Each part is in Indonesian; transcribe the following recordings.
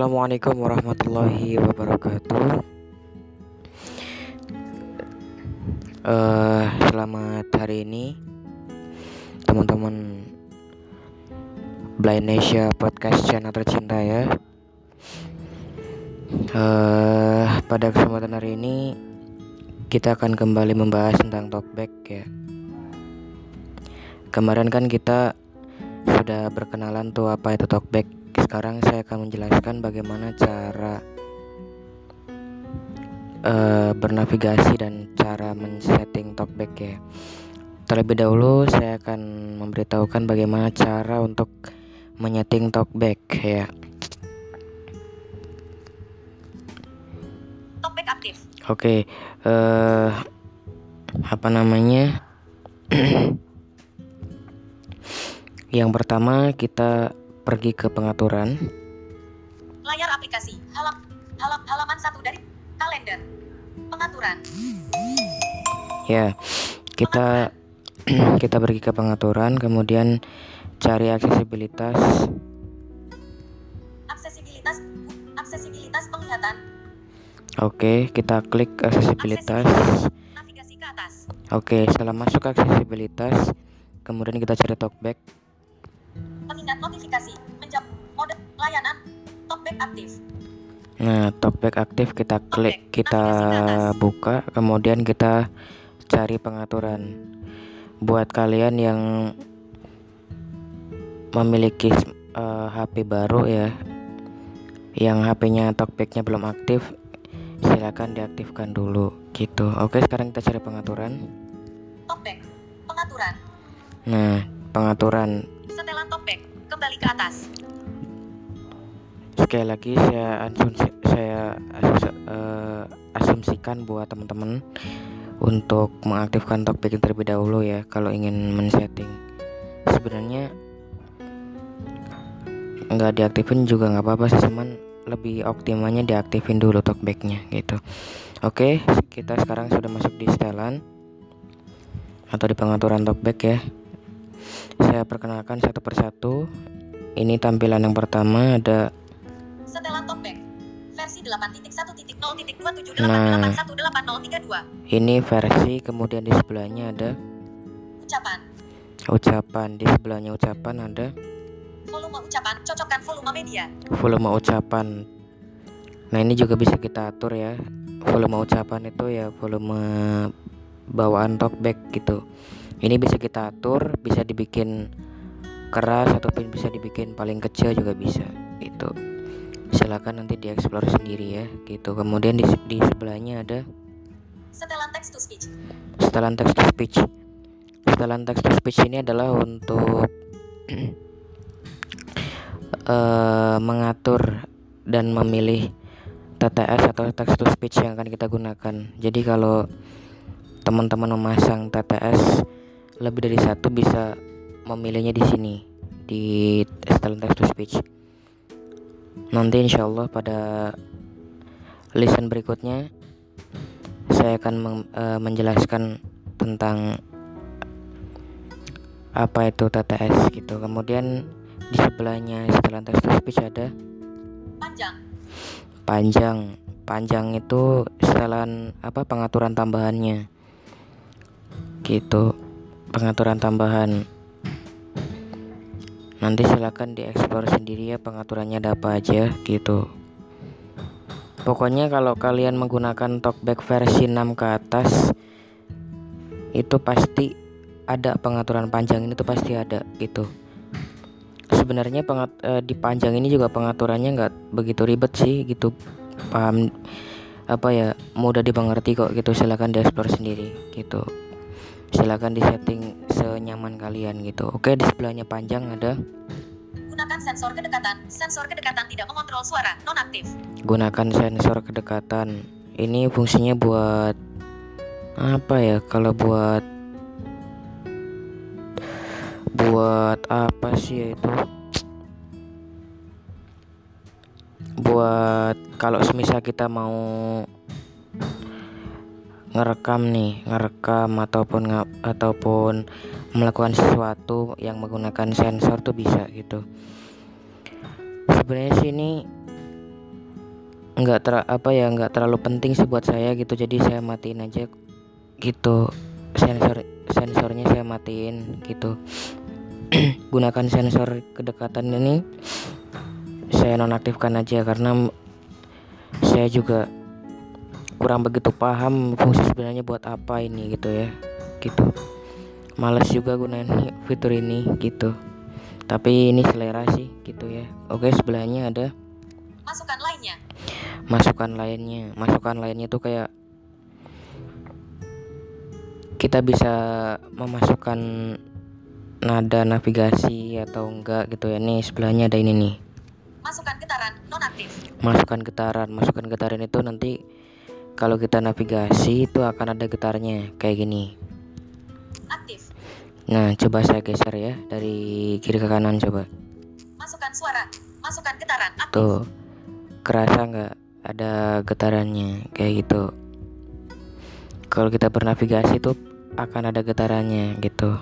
Assalamualaikum warahmatullahi wabarakatuh. Uh, selamat hari ini, teman-teman Blind Asia Podcast Channel tercinta ya. Uh, pada kesempatan hari ini kita akan kembali membahas tentang talkback ya. Kemarin kan kita sudah berkenalan tuh apa itu talkback sekarang saya akan menjelaskan bagaimana cara uh, bernavigasi dan cara men-setting talkback ya. Terlebih dahulu saya akan memberitahukan bagaimana cara untuk menyeting talkback ya. Talkback aktif. Oke, okay, uh, eh, apa namanya? Yang pertama kita pergi ke pengaturan. Layar aplikasi, halam, halam, halaman satu dari kalender. Pengaturan. Ya, kita kita pergi ke pengaturan, kemudian cari aksesibilitas. Aksesibilitas, aksesibilitas penglihatan. Oke, kita klik aksesibilitas. Navigasi ke atas. Oke, setelah masuk aksesibilitas, kemudian kita cari talkback pengingat aktif. Nah, talkback aktif kita klik, kita buka, kemudian kita cari pengaturan. Buat kalian yang memiliki uh, eh, HP baru ya, yang HP-nya talkbacknya belum aktif, silakan diaktifkan dulu gitu. Oke, sekarang kita cari pengaturan. Talkback, pengaturan. Nah, pengaturan setelan talkback kembali ke atas sekali lagi saya asumsi, saya uh, asumsikan buat teman-teman untuk mengaktifkan talkback terlebih dahulu ya kalau ingin men-setting. Sebenarnya nggak diaktifin juga nggak apa-apa sih cuman lebih optimalnya diaktifin dulu talkbacknya gitu. Oke kita sekarang sudah masuk di setelan atau di pengaturan talkback ya. Saya perkenalkan satu persatu. Ini tampilan yang pertama ada Nah, ini versi kemudian di sebelahnya ada ucapan. Ucapan di sebelahnya ucapan ada volume ucapan. Cocokkan volume media. Volume ucapan. Nah, ini juga bisa kita atur ya. Volume ucapan itu ya volume bawaan talkback gitu. Ini bisa kita atur, bisa dibikin keras ataupun bisa dibikin paling kecil juga bisa. Itu silakan nanti dieksplor sendiri ya gitu. Kemudian di, di sebelahnya ada setelan text to speech. Setelan text to speech. Setelan text to speech ini adalah untuk uh, mengatur dan memilih TTS atau text to speech yang akan kita gunakan. Jadi kalau teman-teman memasang TTS lebih dari satu bisa memilihnya di sini di style text to speech nanti insya Allah pada listen berikutnya saya akan uh, menjelaskan tentang apa itu TTS gitu. Kemudian di sebelahnya setelah text to speech ada panjang. Panjang. Panjang itu setelan apa pengaturan tambahannya. Gitu. Pengaturan tambahan nanti silahkan dieksplor sendiri ya pengaturannya ada apa aja gitu. Pokoknya kalau kalian menggunakan talkback versi 6 ke atas itu pasti ada pengaturan panjang ini tuh pasti ada gitu. Sebenarnya pengat, e, di panjang ini juga pengaturannya nggak begitu ribet sih gitu. Paham apa ya mudah dimengerti kok gitu. Silahkan dieksplor sendiri gitu. Silahkan disetting senyaman kalian gitu. Oke di sebelahnya panjang ada. Gunakan sensor kedekatan. Sensor kedekatan tidak mengontrol suara. Nonaktif. Gunakan sensor kedekatan. Ini fungsinya buat apa ya? Kalau buat buat apa sih ya itu? Buat kalau semisal kita mau ngerekam nih ngerekam ataupun ataupun melakukan sesuatu yang menggunakan sensor tuh bisa gitu. Sebenarnya sini nggak ter apa ya nggak terlalu penting sih buat saya gitu. Jadi saya matiin aja gitu sensor sensornya saya matiin gitu. Gunakan sensor kedekatan ini saya nonaktifkan aja karena saya juga kurang begitu paham fungsi sebenarnya buat apa ini gitu ya gitu males juga gunain fitur ini gitu. Tapi ini selera sih gitu ya. Oke sebelahnya ada Masukkan lainnya. masukan lainnya. Masukan lainnya tuh kayak kita bisa memasukkan nada navigasi atau enggak gitu ya. Nih sebelahnya ada ini nih. Masukkan getaran nonaktif. masukkan getaran. Masukkan getaran itu nanti kalau kita navigasi itu akan ada getarnya kayak gini. Aktif. Nah coba saya geser ya dari kiri ke kanan coba Masukkan suara. Masukkan getaran aktif. tuh kerasa nggak ada getarannya kayak gitu kalau kita bernavigasi tuh akan ada getarannya gitu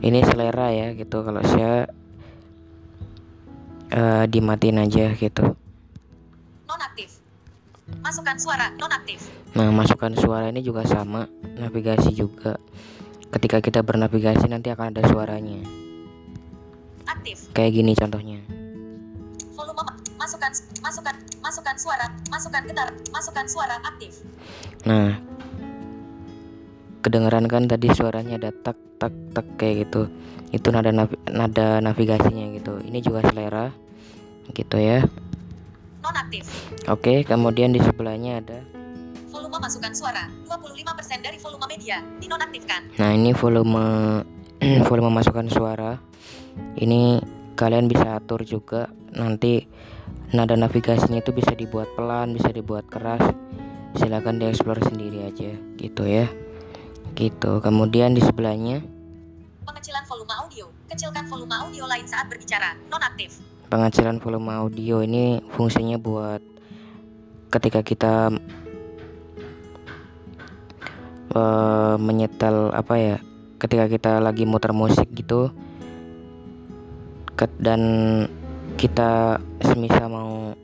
ini selera ya gitu kalau saya eh, dimatiin aja gitu Nonaktif. Masukkan suara nonaktif. Nah, masukan suara ini juga sama, navigasi juga. Ketika kita bernavigasi nanti akan ada suaranya. Aktif. Kayak gini contohnya. Volume ma- masukkan masukkan masukkan suara. Masukkan getar. Masukkan suara aktif. Nah, kedengeran kan tadi suaranya ada tak tak tak kayak gitu. Itu nada navi- nada navigasinya gitu. Ini juga selera gitu ya. Nonaktif. Oke, kemudian di sebelahnya ada Volume masukkan suara. 25% dari volume media. Dinonaktifkan. Nah, ini volume volume masukan suara. Ini kalian bisa atur juga. Nanti nada navigasinya itu bisa dibuat pelan, bisa dibuat keras. Silahkan dieksplor sendiri aja, gitu ya. Gitu. Kemudian di sebelahnya Pengecilan volume audio. Kecilkan volume audio lain saat berbicara. Nonaktif. pengecilan volume audio ini fungsinya buat ketika kita eh, menyetel apa ya ketika kita lagi muter musik gitu. Dan kita semisal mau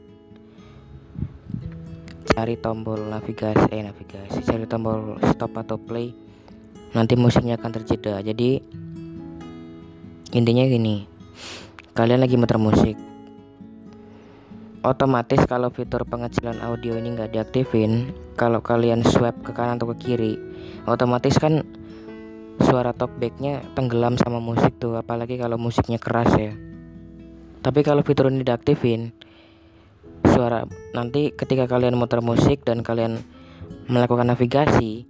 cari tombol navigasi eh navigasi cari tombol stop atau play nanti musiknya akan terjeda. Jadi intinya gini kalian lagi muter musik otomatis kalau fitur pengecilan audio ini nggak diaktifin kalau kalian swipe ke kanan atau ke kiri otomatis kan suara talkbacknya tenggelam sama musik tuh apalagi kalau musiknya keras ya. Tapi kalau fitur ini diaktifin suara nanti ketika kalian muter musik dan kalian melakukan navigasi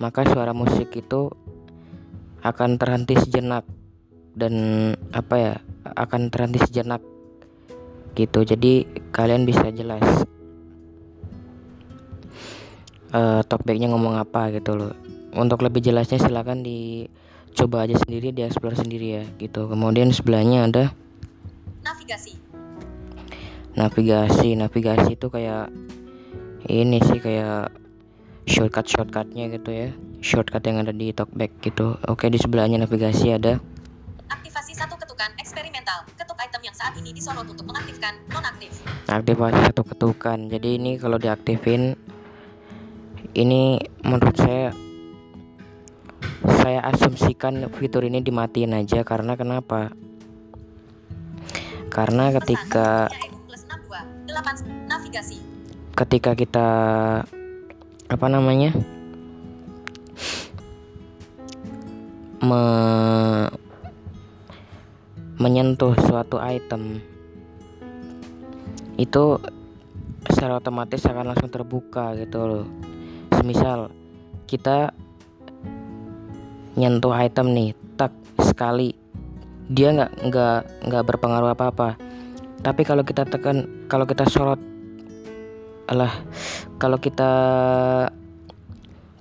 maka suara musik itu akan terhenti sejenak. Dan apa ya akan terhenti sejenak gitu. Jadi kalian bisa jelas eh talkbacknya ngomong apa gitu loh. Untuk lebih jelasnya silahkan dicoba aja sendiri di explore sendiri ya gitu. Kemudian sebelahnya ada Navigasi. navigasi. Navigasi itu kayak ini sih kayak shortcut shortcutnya gitu ya. Shortcut yang ada di talkback gitu. Oke di sebelahnya navigasi ada Aktivasi satu ketukan eksperimental. Ketuk item yang saat ini disorot untuk mengaktifkan nonaktif. aktivasi satu ketukan jadi ini kalau diaktifin ini menurut saya saya asumsikan fitur ini dimatiin aja karena kenapa karena ketika Pesan, dunia plus 62, 8, navigasi. ketika kita apa namanya me- menyentuh suatu item itu secara otomatis akan langsung terbuka gitu loh. Semisal kita nyentuh item nih tak sekali. Dia nggak nggak nggak berpengaruh apa apa tapi kalau kita tekan kalau kita sorot alah kalau kita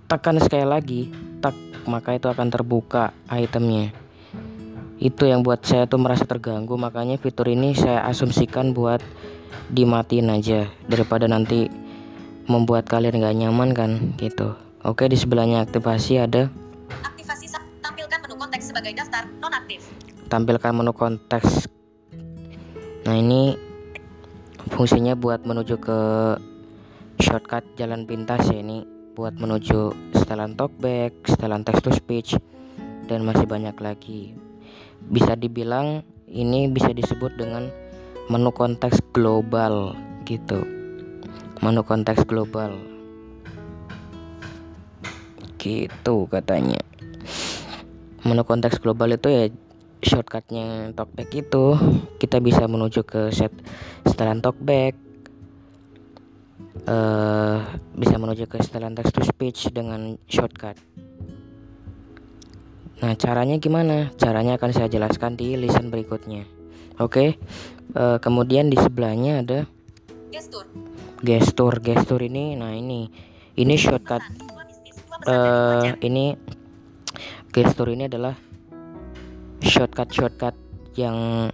tekan sekali lagi tak maka itu akan terbuka itemnya itu yang buat saya tuh merasa terganggu. Makanya fitur ini saya asumsikan buat dimatiin aja. Daripada nanti membuat kalian nggak nyaman kan gitu. Oke di sebelahnya aktivasi ada. Aktivasi tampilkan menu konteks sebagai daftar nonaktif. tampilkan menu konteks. Nah ini fungsinya buat menuju ke shortcut jalan pintas ya ini. Buat menuju setelan talkback, setelan text to speech dan masih banyak lagi. Bisa dibilang ini bisa disebut dengan menu konteks global gitu. Menu konteks global. Gitu katanya. Menu konteks global itu ya shortcutnya talkback itu kita bisa menuju ke set setelan talkback uh, bisa menuju ke setelan text to speech dengan shortcut. Nah, caranya gimana? Caranya akan saya jelaskan di lisan berikutnya. Oke. Okay? Uh, eh, kemudian di sebelahnya ada gestur. Gestur, gestur ini nah ini ini shortcut uh, ini gestur ini adalah shortcut-shortcut yang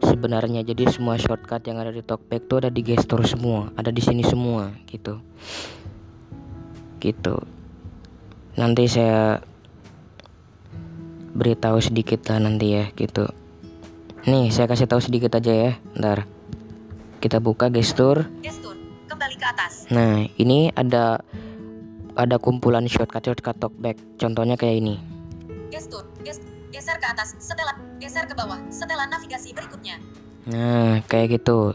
sebenarnya jadi semua shortcut yang ada di talkback itu ada di gestur semua ada di sini semua gitu gitu nanti saya beritahu sedikit lah nanti ya gitu nih saya kasih tahu sedikit aja ya ntar kita buka gestur gestur kembali ke atas nah ini ada ada kumpulan shortcut shortcut talkback contohnya kayak ini gestur geser ke atas, setelah geser ke bawah, setelah navigasi berikutnya. Nah, kayak gitu.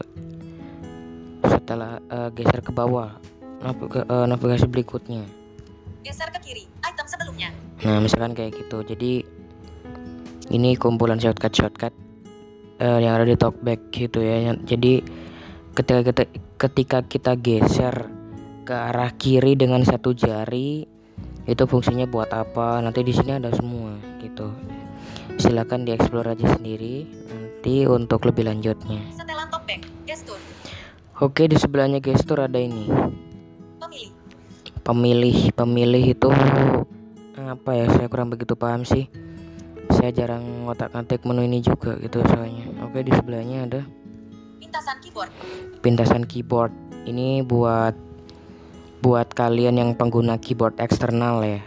Setelah uh, geser ke bawah, uh, navigasi berikutnya. Geser ke kiri, item sebelumnya. Nah, misalkan kayak gitu. Jadi ini kumpulan shortcut-shortcut uh, yang ada di talkback gitu ya. Jadi ketika kita ketika kita geser ke arah kiri dengan satu jari itu fungsinya buat apa? Nanti di sini ada semua gitu. Silakan dieksplor aja sendiri nanti untuk lebih lanjutnya. Setelan topeng gestur. Oke di sebelahnya gestur ada ini. Pemilih. Pemilih pemilih itu apa ya saya kurang begitu paham sih saya jarang ngotak ngatik menu ini juga gitu soalnya. Oke di sebelahnya ada pintasan keyboard. Pintasan keyboard. Ini buat buat kalian yang pengguna keyboard eksternal ya.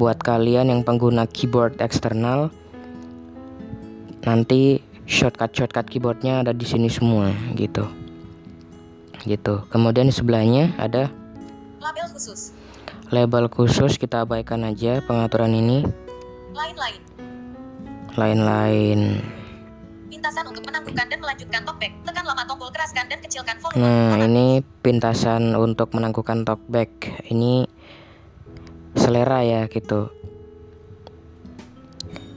Buat kalian yang pengguna keyboard eksternal nanti shortcut shortcut keyboardnya ada di sini semua gitu. Gitu. Kemudian di sebelahnya ada label khusus. label khusus kita abaikan aja pengaturan ini lain-lain. Lain-lain. Pintasan untuk menangguhkan dan melanjutkan talkback. Tekan lama tombol keraskan dan kecilkan volume nah ini pintasan untuk menangguhkan talkback. Ini selera ya gitu.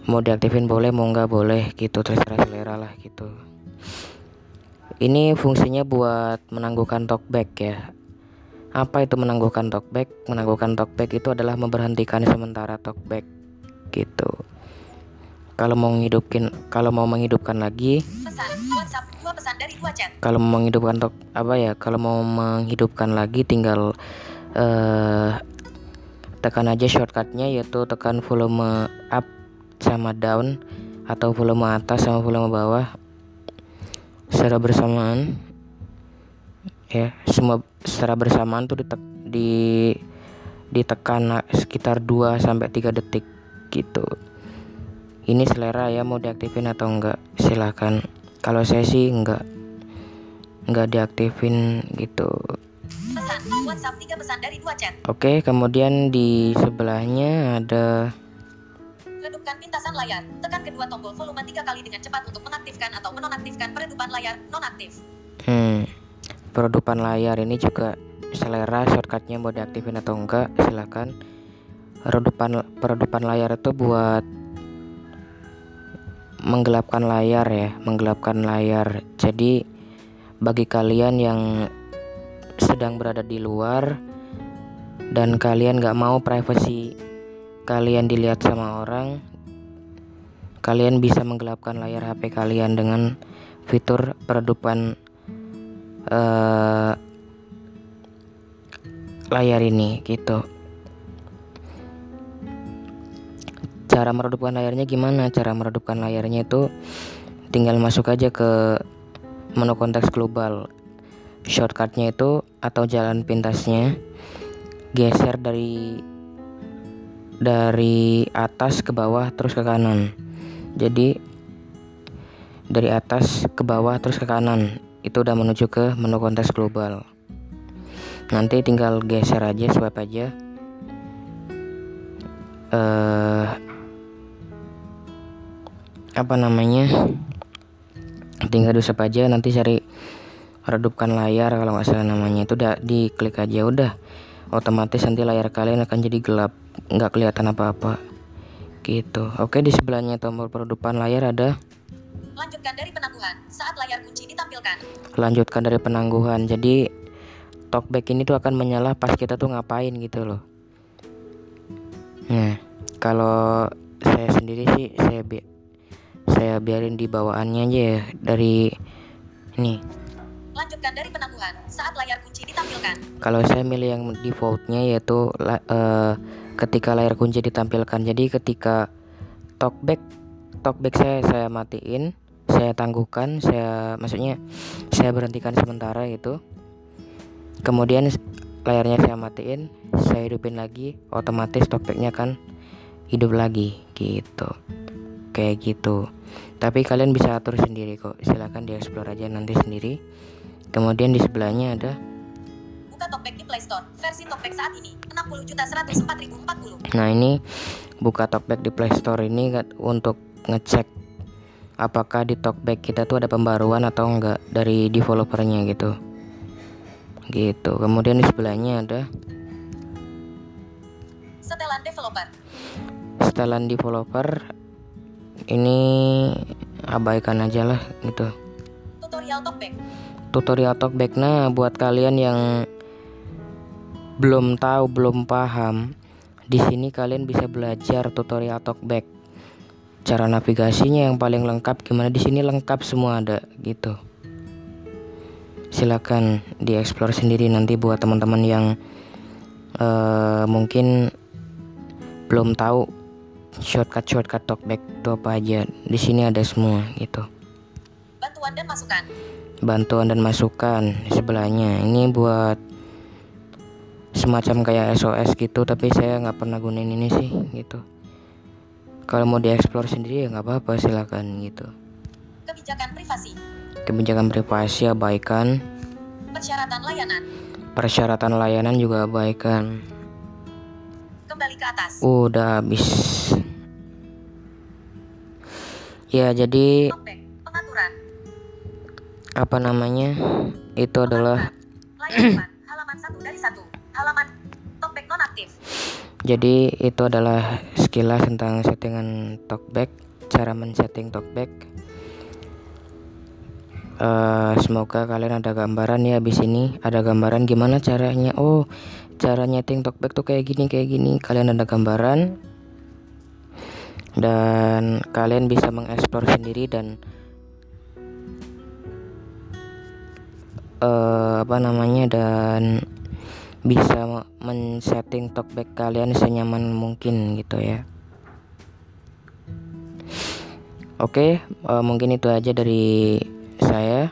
Mau diaktifin boleh mau nggak boleh gitu. Terserah selera lah gitu. Ini fungsinya buat menangguhkan talkback ya. Apa itu menangguhkan talkback? Menangguhkan talkback itu adalah memberhentikan sementara talkback gitu. Kalau mau menghidupkan kalau mau menghidupkan lagi kalau mau menghidupkan apa ya kalau mau menghidupkan lagi tinggal uh, tekan aja shortcutnya yaitu tekan volume up sama down atau volume atas sama volume bawah. Secara bersamaan ya semua secara bersamaan tuh ditek, di ditekan sekitar 2 sampai 3 detik gitu ini selera ya mau diaktifin atau enggak silahkan kalau saya sih enggak enggak diaktifin gitu Pesan, WhatsApp 3 pesan dari 2 chat. Oke, kemudian di sebelahnya ada Redupkan pintasan layar. Tekan kedua tombol volume 3 kali dengan cepat untuk mengaktifkan atau menonaktifkan peredupan layar nonaktif. Hmm. Peredupan layar ini juga selera shortcutnya mau diaktifin atau enggak silahkan redupan peredupan layar itu buat menggelapkan layar ya menggelapkan layar. Jadi bagi kalian yang sedang berada di luar dan kalian gak mau privasi kalian dilihat sama orang kalian bisa menggelapkan layar HP kalian dengan fitur peredupan uh, layar ini gitu cara meredupkan layarnya gimana? Cara meredupkan layarnya itu tinggal masuk aja ke menu konteks global. Shortcutnya itu atau jalan pintasnya geser dari dari atas ke bawah terus ke kanan. Jadi dari atas ke bawah terus ke kanan. Itu udah menuju ke menu kontes global. Nanti tinggal geser aja swipe aja. Uh, apa namanya tinggal di swipe aja nanti cari redupkan layar kalau nggak salah namanya. Itu udah diklik aja udah. Otomatis nanti layar kalian akan jadi gelap nggak kelihatan apa-apa. Gitu. Oke di sebelahnya tombol peredupan layar ada. Lanjutkan dari penangguhan. Saat layar kunci ditampilkan. Lanjutkan dari penangguhan. Jadi talkback ini tuh akan menyala pas kita tuh ngapain gitu loh. Nah kalau saya sendiri sih saya saya biarin di bawaannya aja ya dari ini Lanjutkan dari penangguhan saat layar kunci ditampilkan. Kalau saya milih yang defaultnya yaitu uh, ketika layar kunci ditampilkan. Jadi ketika talkback talkback saya saya matiin, saya tangguhkan, saya maksudnya saya berhentikan sementara itu. Kemudian layarnya saya matiin, saya hidupin lagi, otomatis talkbacknya kan hidup lagi gitu. Kayak gitu. Tapi kalian bisa atur sendiri kok. Silahkan dieksplor aja nanti sendiri. Kemudian di sebelahnya ada Buka Talkback di Play Store. Versi Talkback saat ini 60 juta 104 Nah, ini buka Talkback di Play Store ini untuk ngecek apakah di Talkback kita tuh ada pembaruan atau enggak dari developernya gitu. Gitu. Kemudian di sebelahnya ada setelan developer. Setelan developer ini abaikan aja lah gitu. Tutorial Talkback tutorial talkback nah buat kalian yang belum tahu belum paham di sini kalian bisa belajar tutorial talkback cara navigasinya yang paling lengkap gimana? Di sini lengkap semua ada gitu. Silakan dieksplor sendiri nanti buat teman-teman yang uh, mungkin belum tahu shortcut shortcut talkback itu apa aja. Di sini ada semua gitu. Bantuan dan masukan. Bantuan dan masukan di sebelahnya. Ini buat semacam kayak SOS gitu tapi saya nggak pernah gunain ini sih gitu. Kalau mau dieksplor sendiri ya nggak apa-apa silakan gitu. Kebijakan privasi. Kebijakan privasi abaikan. Persyaratan layanan. Persyaratan layanan juga abaikan. Kembali ke atas. Udah habis ya jadi apa namanya? Itu adalah halaman satu dari satu. Halaman talkback nonaktif. Jadi itu adalah sekilas tentang settingan talkback cara men-setting talkback. Uh, semoga kalian ada gambaran ya di sini ada gambaran gimana caranya? Oh cara nyeting talkback tuh kayak gini kayak gini. Kalian ada gambaran dan kalian bisa mengeksplor sendiri dan uh, apa namanya dan bisa men-setting talkback kalian senyaman mungkin gitu ya. Oke, okay, uh, mungkin itu aja dari saya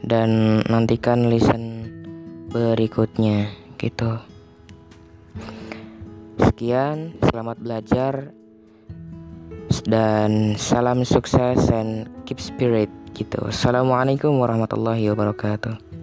dan nantikan listen berikutnya gitu. Sekian, selamat belajar dan salam sukses and keep spirit gitu. Assalamualaikum warahmatullahi wabarakatuh.